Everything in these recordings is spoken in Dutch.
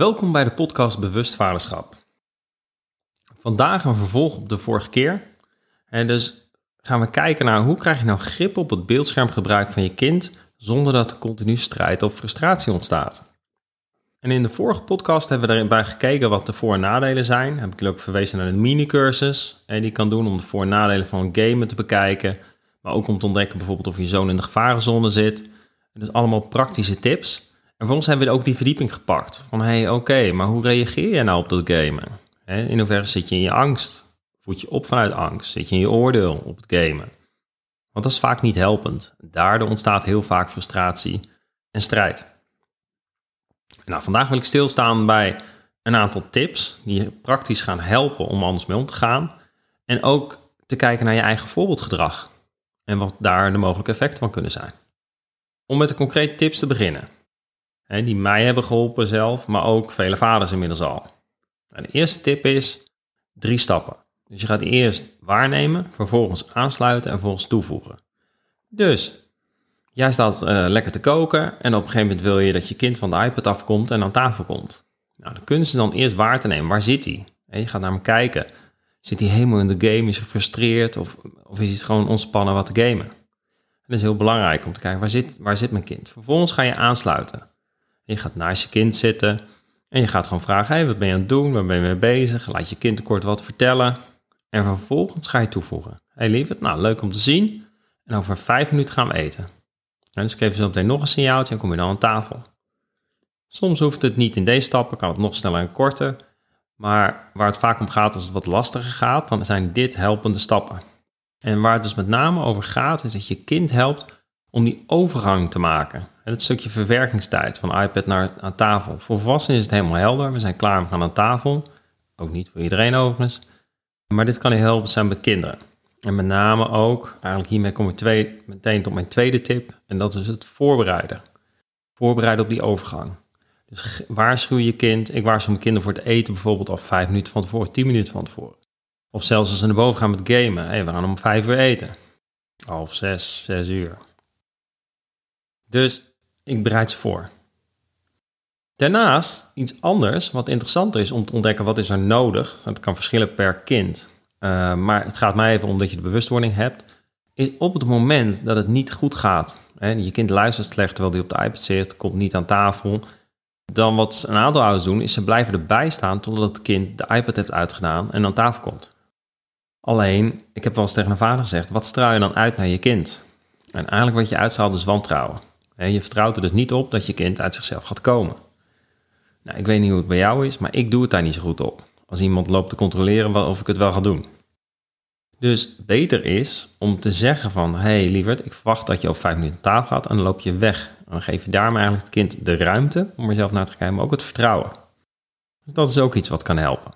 Welkom bij de podcast Bewust Vaderschap. Vandaag een vervolg op de vorige keer. En dus gaan we kijken naar hoe krijg je nou grip op het beeldschermgebruik van je kind zonder dat er continu strijd of frustratie ontstaat. En in de vorige podcast hebben we erbij gekeken wat de voor- en nadelen zijn. Heb ik ook verwezen naar de mini-cursus die je kan doen om de voor- en nadelen van gamen te bekijken. Maar ook om te ontdekken bijvoorbeeld of je zoon in de gevarenzone zit. En dus allemaal praktische tips. En vervolgens hebben we ook die verdieping gepakt. Van hé, hey, oké, maar hoe reageer je nou op dat gamen? In hoeverre zit je in je angst? Voed je op vanuit angst? Zit je in je oordeel op het gamen? Want dat is vaak niet helpend. Daardoor ontstaat heel vaak frustratie en strijd. Nou, vandaag wil ik stilstaan bij een aantal tips die je praktisch gaan helpen om anders mee om te gaan. En ook te kijken naar je eigen voorbeeldgedrag en wat daar de mogelijke effecten van kunnen zijn. Om met de concrete tips te beginnen, die mij hebben geholpen zelf, maar ook vele vaders inmiddels al. De eerste tip is drie stappen. Dus je gaat eerst waarnemen, vervolgens aansluiten en vervolgens toevoegen. Dus jij staat uh, lekker te koken en op een gegeven moment wil je dat je kind van de iPad afkomt en aan tafel komt. Nou, de kunst is dan eerst waar te nemen. Waar zit hij? Je gaat naar hem kijken. Zit hij helemaal in de game? Is hij gefrustreerd? Of, of is hij gewoon ontspannen wat te gamen? dat is heel belangrijk om te kijken, waar zit, waar zit mijn kind? Vervolgens ga je aansluiten. Je gaat naast je kind zitten en je gaat gewoon vragen, hey, wat ben je aan het doen? Waar ben je mee bezig? Laat je kind kort wat vertellen. En vervolgens ga je toevoegen. Hey lieverd, nou leuk om te zien. En over vijf minuten gaan we eten. En dus ik geef zo meteen nog een signaaltje en kom je dan aan tafel. Soms hoeft het niet in deze stappen, kan het nog sneller en korter. Maar waar het vaak om gaat als het wat lastiger gaat, dan zijn dit helpende stappen. En waar het dus met name over gaat, is dat je kind helpt om die overgang te maken. Het stukje verwerkingstijd van iPad naar aan tafel. Voor volwassenen is het helemaal helder. We zijn klaar, we gaan aan tafel. Ook niet voor iedereen overigens. Maar dit kan heel helpen zijn met kinderen. En met name ook, eigenlijk hiermee kom ik meteen tot mijn tweede tip. En dat is het voorbereiden. Voorbereiden op die overgang. Dus waarschuw je kind. Ik waarschuw mijn kinderen voor het eten bijvoorbeeld al vijf minuten van tevoren, tien minuten van tevoren. Of zelfs als ze naar boven gaan met gamen. Hey, we gaan om vijf uur eten. Half zes, zes uur. Dus ik bereid ze voor. Daarnaast iets anders, wat interessanter is om te ontdekken wat is er nodig. Het kan verschillen per kind. Uh, maar het gaat mij even om dat je de bewustwording hebt. Op het moment dat het niet goed gaat. Hè, je kind luistert slecht terwijl hij op de iPad zit, komt niet aan tafel. Dan wat een aantal ouders doen, is ze blijven erbij staan totdat het kind de iPad heeft uitgedaan en aan tafel komt. Alleen, ik heb wel eens tegen een vader gezegd, wat straal je dan uit naar je kind? En eigenlijk wat je uitstraalt is wantrouwen. Je vertrouwt er dus niet op dat je kind uit zichzelf gaat komen. Nou, ik weet niet hoe het bij jou is, maar ik doe het daar niet zo goed op. Als iemand loopt te controleren of ik het wel ga doen. Dus beter is om te zeggen van, hé hey, lieverd, ik verwacht dat je over vijf minuten tafel gaat en dan loop je weg. En dan geef je daarmee eigenlijk het kind de ruimte om er zelf naar te kijken, maar ook het vertrouwen. Dus dat is ook iets wat kan helpen.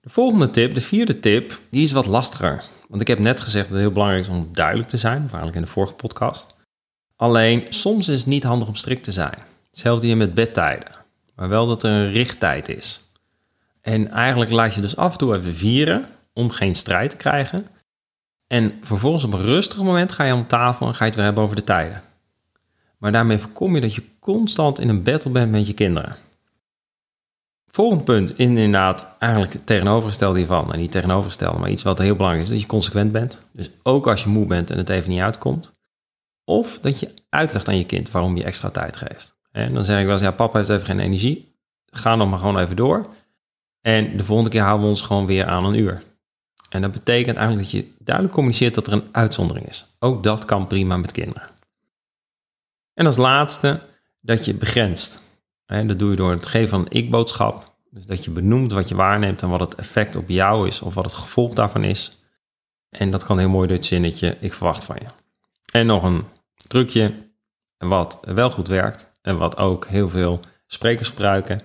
De volgende tip, de vierde tip, die is wat lastiger. Want ik heb net gezegd dat het heel belangrijk is om duidelijk te zijn, eigenlijk in de vorige podcast. Alleen soms is het niet handig om strikt te zijn. Hetzelfde hier met bedtijden. Maar wel dat er een richttijd is. En eigenlijk laat je dus af en toe even vieren om geen strijd te krijgen. En vervolgens op een rustig moment ga je om tafel en ga je het weer hebben over de tijden. Maar daarmee voorkom je dat je constant in een battle bent met je kinderen. Volgend punt inderdaad eigenlijk het tegenovergestelde hiervan. En niet tegenovergestelde, maar iets wat heel belangrijk is, dat je consequent bent. Dus ook als je moe bent en het even niet uitkomt. Of dat je uitlegt aan je kind waarom je extra tijd geeft. En dan zeg ik wel eens, ja, papa heeft even geen energie. Ga dan maar gewoon even door. En de volgende keer houden we ons gewoon weer aan een uur. En dat betekent eigenlijk dat je duidelijk communiceert dat er een uitzondering is. Ook dat kan prima met kinderen. En als laatste dat je begrenst. En dat doe je door het geven van een ik-boodschap. Dus dat je benoemt wat je waarneemt en wat het effect op jou is of wat het gevolg daarvan is. En dat kan heel mooi door het zinnetje ik verwacht van je. En nog een trucje wat wel goed werkt en wat ook heel veel sprekers gebruiken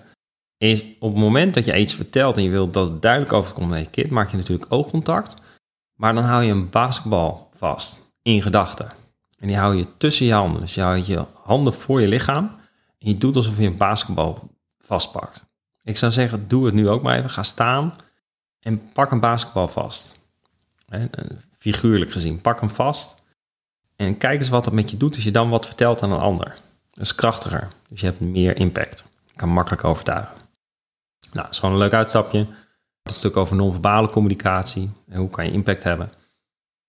is op het moment dat je iets vertelt en je wilt dat het duidelijk overkomt naar je kind, maak je natuurlijk oogcontact. Maar dan hou je een basketbal vast in gedachten. En die hou je tussen je handen. Dus je houdt je handen voor je lichaam. Je doet alsof je een basketbal vastpakt. Ik zou zeggen, doe het nu ook maar even. Ga staan en pak een basketbal vast. Figuurlijk gezien, pak hem vast. En kijk eens wat het met je doet als je dan wat vertelt aan een ander. Dat is krachtiger. Dus je hebt meer impact. Je kan makkelijk overtuigen. Nou, dat is gewoon een leuk uitstapje. Het stuk over non-verbale communicatie en hoe kan je impact hebben.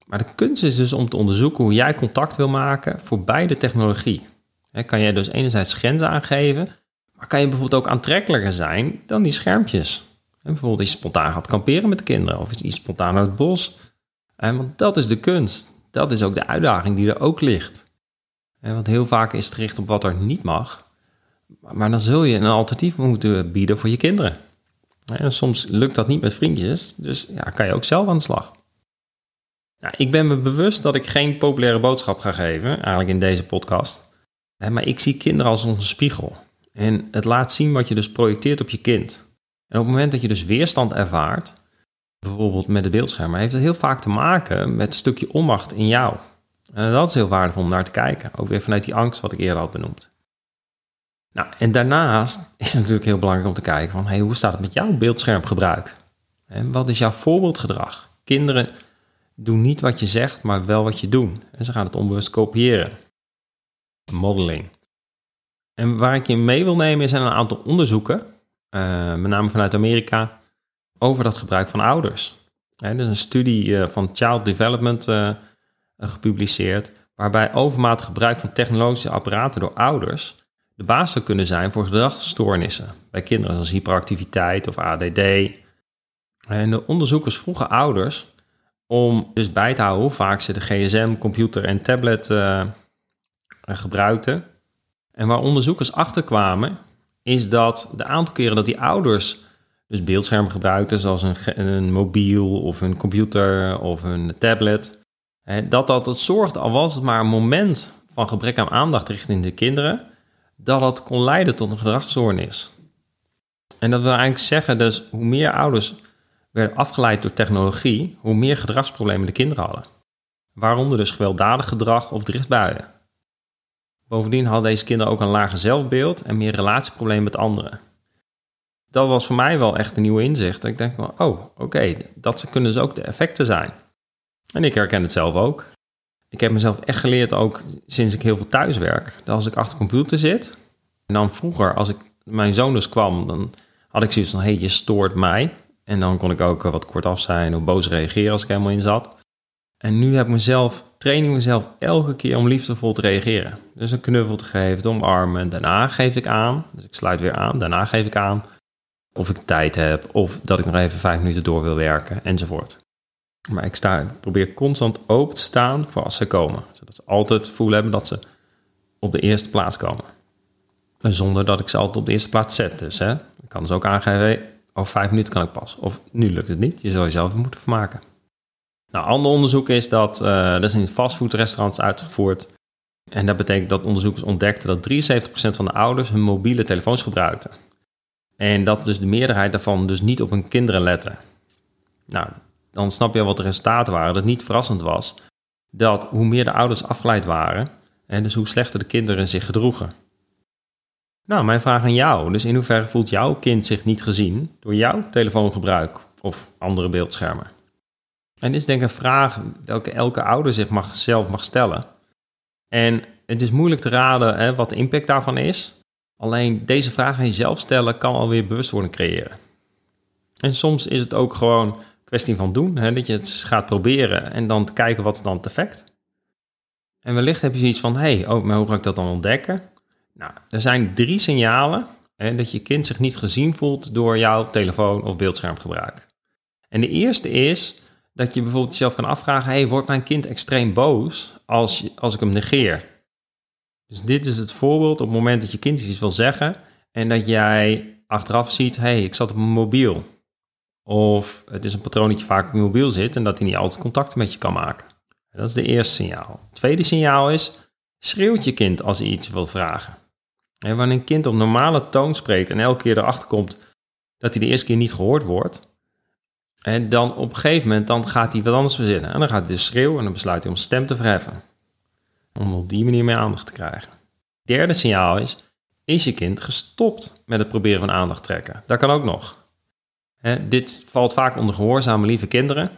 Maar de kunst is dus om te onderzoeken hoe jij contact wil maken voor beide technologie. Kan jij dus enerzijds grenzen aangeven, maar kan je bijvoorbeeld ook aantrekkelijker zijn dan die schermpjes? En bijvoorbeeld je spontaan gaat kamperen met de kinderen of iets spontaan uit het bos. En want dat is de kunst. Dat is ook de uitdaging die er ook ligt. Want heel vaak is het gericht op wat er niet mag. Maar dan zul je een alternatief moeten bieden voor je kinderen. En soms lukt dat niet met vriendjes, dus ja, kan je ook zelf aan de slag. Nou, ik ben me bewust dat ik geen populaire boodschap ga geven, eigenlijk in deze podcast. Maar ik zie kinderen als onze spiegel. En het laat zien wat je dus projecteert op je kind. En op het moment dat je dus weerstand ervaart, bijvoorbeeld met de beeldschermen, heeft het heel vaak te maken met een stukje onmacht in jou. En dat is heel waardevol om naar te kijken. Ook weer vanuit die angst wat ik eerder had benoemd. Nou, en daarnaast is het natuurlijk heel belangrijk om te kijken van, hey, hoe staat het met jouw beeldschermgebruik? En wat is jouw voorbeeldgedrag? Kinderen doen niet wat je zegt, maar wel wat je doet. En ze gaan het onbewust kopiëren. Modeling. En waar ik je mee wil nemen zijn een aantal onderzoeken, uh, met name vanuit Amerika, over dat gebruik van ouders. Er is een studie uh, van Child Development uh, gepubliceerd, waarbij overmatig gebruik van technologische apparaten door ouders de basis zou kunnen zijn voor gedragsstoornissen bij kinderen zoals hyperactiviteit of ADD. En de onderzoekers vroegen ouders om dus bij te houden hoe vaak ze de gsm, computer en tablet uh, gebruikten. En waar onderzoekers achter kwamen, is dat de aantal keren dat die ouders dus beeldschermen gebruikten, zoals een, een mobiel of een computer of een tablet, dat dat het zorgde, al was het maar een moment van gebrek aan aandacht richting de kinderen, dat dat kon leiden tot een gedragsstoornis. En dat wil eigenlijk zeggen, dus hoe meer ouders werden afgeleid door technologie, hoe meer gedragsproblemen de kinderen hadden. Waaronder dus gewelddadig gedrag of driftbuien. Bovendien hadden deze kinderen ook een lager zelfbeeld en meer relatieproblemen met anderen. Dat was voor mij wel echt een nieuw inzicht. Ik denk van, oh, oké, dat kunnen dus ook de effecten zijn. En ik herken het zelf ook. Ik heb mezelf echt geleerd, ook sinds ik heel veel thuis werk, dat als ik achter de computer zit, en dan vroeger, als ik mijn zoon dus kwam, dan had ik zoiets van, hé, hey, je stoort mij. En dan kon ik ook wat kortaf zijn of boos reageren als ik helemaal in zat. En nu heb ik mezelf, train ik mezelf elke keer om liefdevol te reageren. Dus een knuffel te geven, te omarmen. Daarna geef ik aan, dus ik sluit weer aan. Daarna geef ik aan of ik tijd heb of dat ik nog even vijf minuten door wil werken enzovoort. Maar ik, sta, ik probeer constant open te staan voor als ze komen. Zodat ze altijd het gevoel hebben dat ze op de eerste plaats komen. Zonder dat ik ze altijd op de eerste plaats zet. Dus hè, ik kan dus ook aangeven, over vijf minuten kan ik pas. Of nu lukt het niet, je zou jezelf moeten vermaken. Nou, ander onderzoek is dat, uh, dat is in fastfoodrestaurants uitgevoerd. En dat betekent dat onderzoekers ontdekten dat 73% van de ouders hun mobiele telefoons gebruikten. En dat dus de meerderheid daarvan dus niet op hun kinderen letten. Nou, dan snap je wat de resultaten waren. Dat niet verrassend was dat hoe meer de ouders afgeleid waren, en dus hoe slechter de kinderen zich gedroegen. Nou, mijn vraag aan jou. Dus in hoeverre voelt jouw kind zich niet gezien door jouw telefoongebruik of andere beeldschermen? En dit is denk ik een vraag welke elke ouder zich mag, zelf mag stellen. En het is moeilijk te raden hè, wat de impact daarvan is. Alleen deze vraag aan jezelf stellen kan alweer bewustwording creëren. En soms is het ook gewoon kwestie van doen. Hè, dat je het gaat proberen en dan kijken wat dan het effect. En wellicht heb je zoiets van, hé, hey, oh, maar hoe ga ik dat dan ontdekken? Nou, er zijn drie signalen hè, dat je kind zich niet gezien voelt door jouw telefoon of beeldschermgebruik. En de eerste is dat je bijvoorbeeld jezelf kan afvragen, hey, wordt mijn kind extreem boos als, als ik hem negeer? Dus dit is het voorbeeld op het moment dat je kind iets wil zeggen en dat jij achteraf ziet, hey, ik zat op mijn mobiel. Of het is een patroon dat je vaak op je mobiel zit en dat hij niet altijd contacten met je kan maken. Dat is de eerste signaal. Het tweede signaal is, schreeuwt je kind als hij iets wil vragen. En wanneer een kind op normale toon spreekt en elke keer erachter komt dat hij de eerste keer niet gehoord wordt, en dan op een gegeven moment dan gaat hij wat anders verzinnen. En dan gaat hij dus schreeuwen en dan besluit hij om stem te verheffen. Om op die manier meer aandacht te krijgen. Derde signaal is, is je kind gestopt met het proberen van aandacht trekken? Dat kan ook nog. dit valt vaak onder gehoorzame lieve kinderen.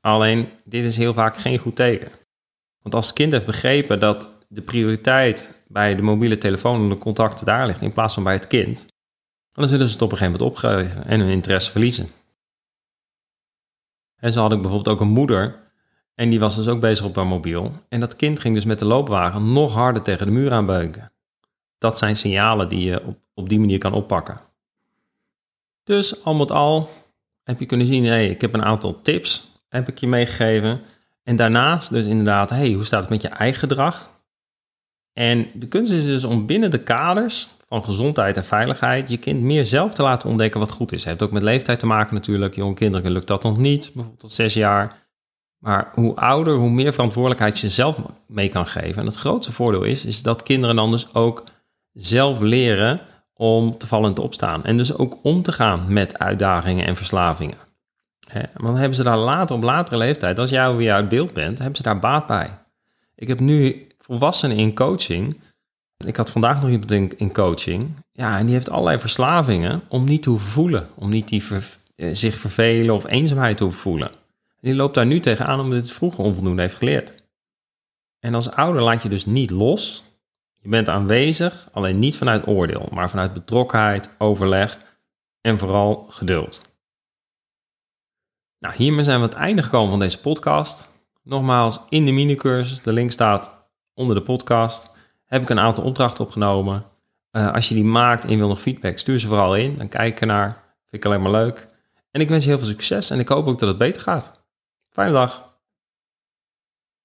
Alleen, dit is heel vaak geen goed teken. Want als het kind heeft begrepen dat de prioriteit bij de mobiele telefoon en de contacten daar ligt in plaats van bij het kind, dan zullen ze het op een gegeven moment opgeven en hun interesse verliezen. En zo had ik bijvoorbeeld ook een moeder en die was dus ook bezig op haar mobiel. En dat kind ging dus met de loopwagen nog harder tegen de muur aanbeuken. Dat zijn signalen die je op, op die manier kan oppakken. Dus al met al heb je kunnen zien, hey, ik heb een aantal tips heb ik je meegegeven. En daarnaast dus inderdaad, hey, hoe staat het met je eigen gedrag? En de kunst is dus om binnen de kaders van gezondheid en veiligheid je kind meer zelf te laten ontdekken wat goed is. Het heeft ook met leeftijd te maken natuurlijk. Jonge kinderen lukt dat nog niet, bijvoorbeeld tot zes jaar. Maar hoe ouder, hoe meer verantwoordelijkheid je zelf mee kan geven. En het grootste voordeel is, is dat kinderen dan dus ook zelf leren om te vallen en te opstaan. En dus ook om te gaan met uitdagingen en verslavingen. He, want hebben ze daar later, op latere leeftijd, als jij weer uit beeld bent, hebben ze daar baat bij. Ik heb nu volwassenen in coaching. Ik had vandaag nog iemand in, in coaching. Ja, en die heeft allerlei verslavingen om niet te hoeven voelen. Om niet die eh, zich vervelen of eenzaamheid te hoeven voelen. Die loopt daar nu tegenaan omdat het vroeger onvoldoende heeft geleerd. En als ouder laat je dus niet los. Je bent aanwezig, alleen niet vanuit oordeel, maar vanuit betrokkenheid, overleg en vooral geduld. Nou, hiermee zijn we aan het einde gekomen van deze podcast. Nogmaals, in de minicursus, de link staat onder de podcast, heb ik een aantal opdrachten opgenomen. Uh, als je die maakt en wil nog feedback, stuur ze vooral in. Dan kijk ik ernaar. Vind ik alleen maar leuk. En ik wens je heel veel succes en ik hoop ook dat het beter gaat. Fijne dag.